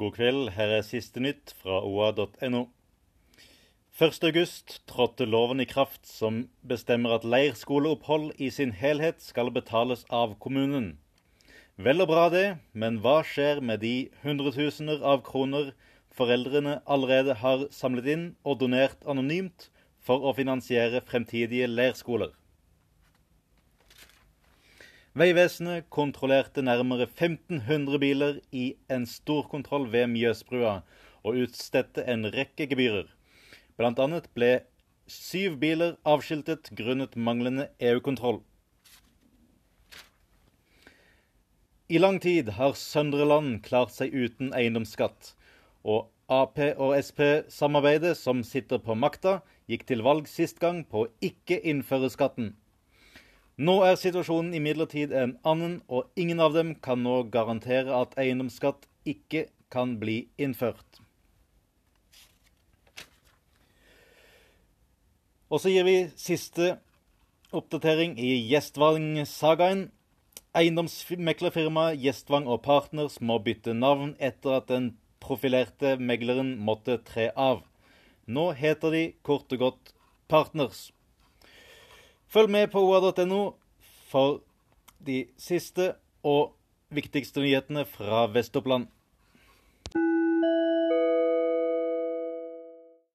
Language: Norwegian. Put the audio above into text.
God kveld, her er siste nytt fra oa.no. 1.8 trådte loven i kraft som bestemmer at leirskoleopphold i sin helhet skal betales av kommunen. Vel og bra det, men hva skjer med de hundretusener av kroner foreldrene allerede har samlet inn og donert anonymt for å finansiere fremtidige leirskoler? Vegvesenet kontrollerte nærmere 1500 biler i en storkontroll ved Mjøsbrua og utstedte en rekke gebyrer. Blant annet ble syv biler avskiltet grunnet manglende EU-kontroll. I lang tid har Søndre Land klart seg uten eiendomsskatt, og Ap og Sp-samarbeidet som sitter på makta, gikk til valg sist gang på å ikke innføre skatten. Nå er situasjonen imidlertid en annen, og ingen av dem kan nå garantere at eiendomsskatt ikke kan bli innført. Og så gir vi siste oppdatering i Gjestvang-sagaen. Eiendomsmeklerfirmaet Gjestvang og Partners må bytte navn etter at den profilerte megleren måtte tre av. Nå heter de kort og godt Partners. Følg med på oa.no for de siste og viktigste nyhetene fra Vest-Oppland.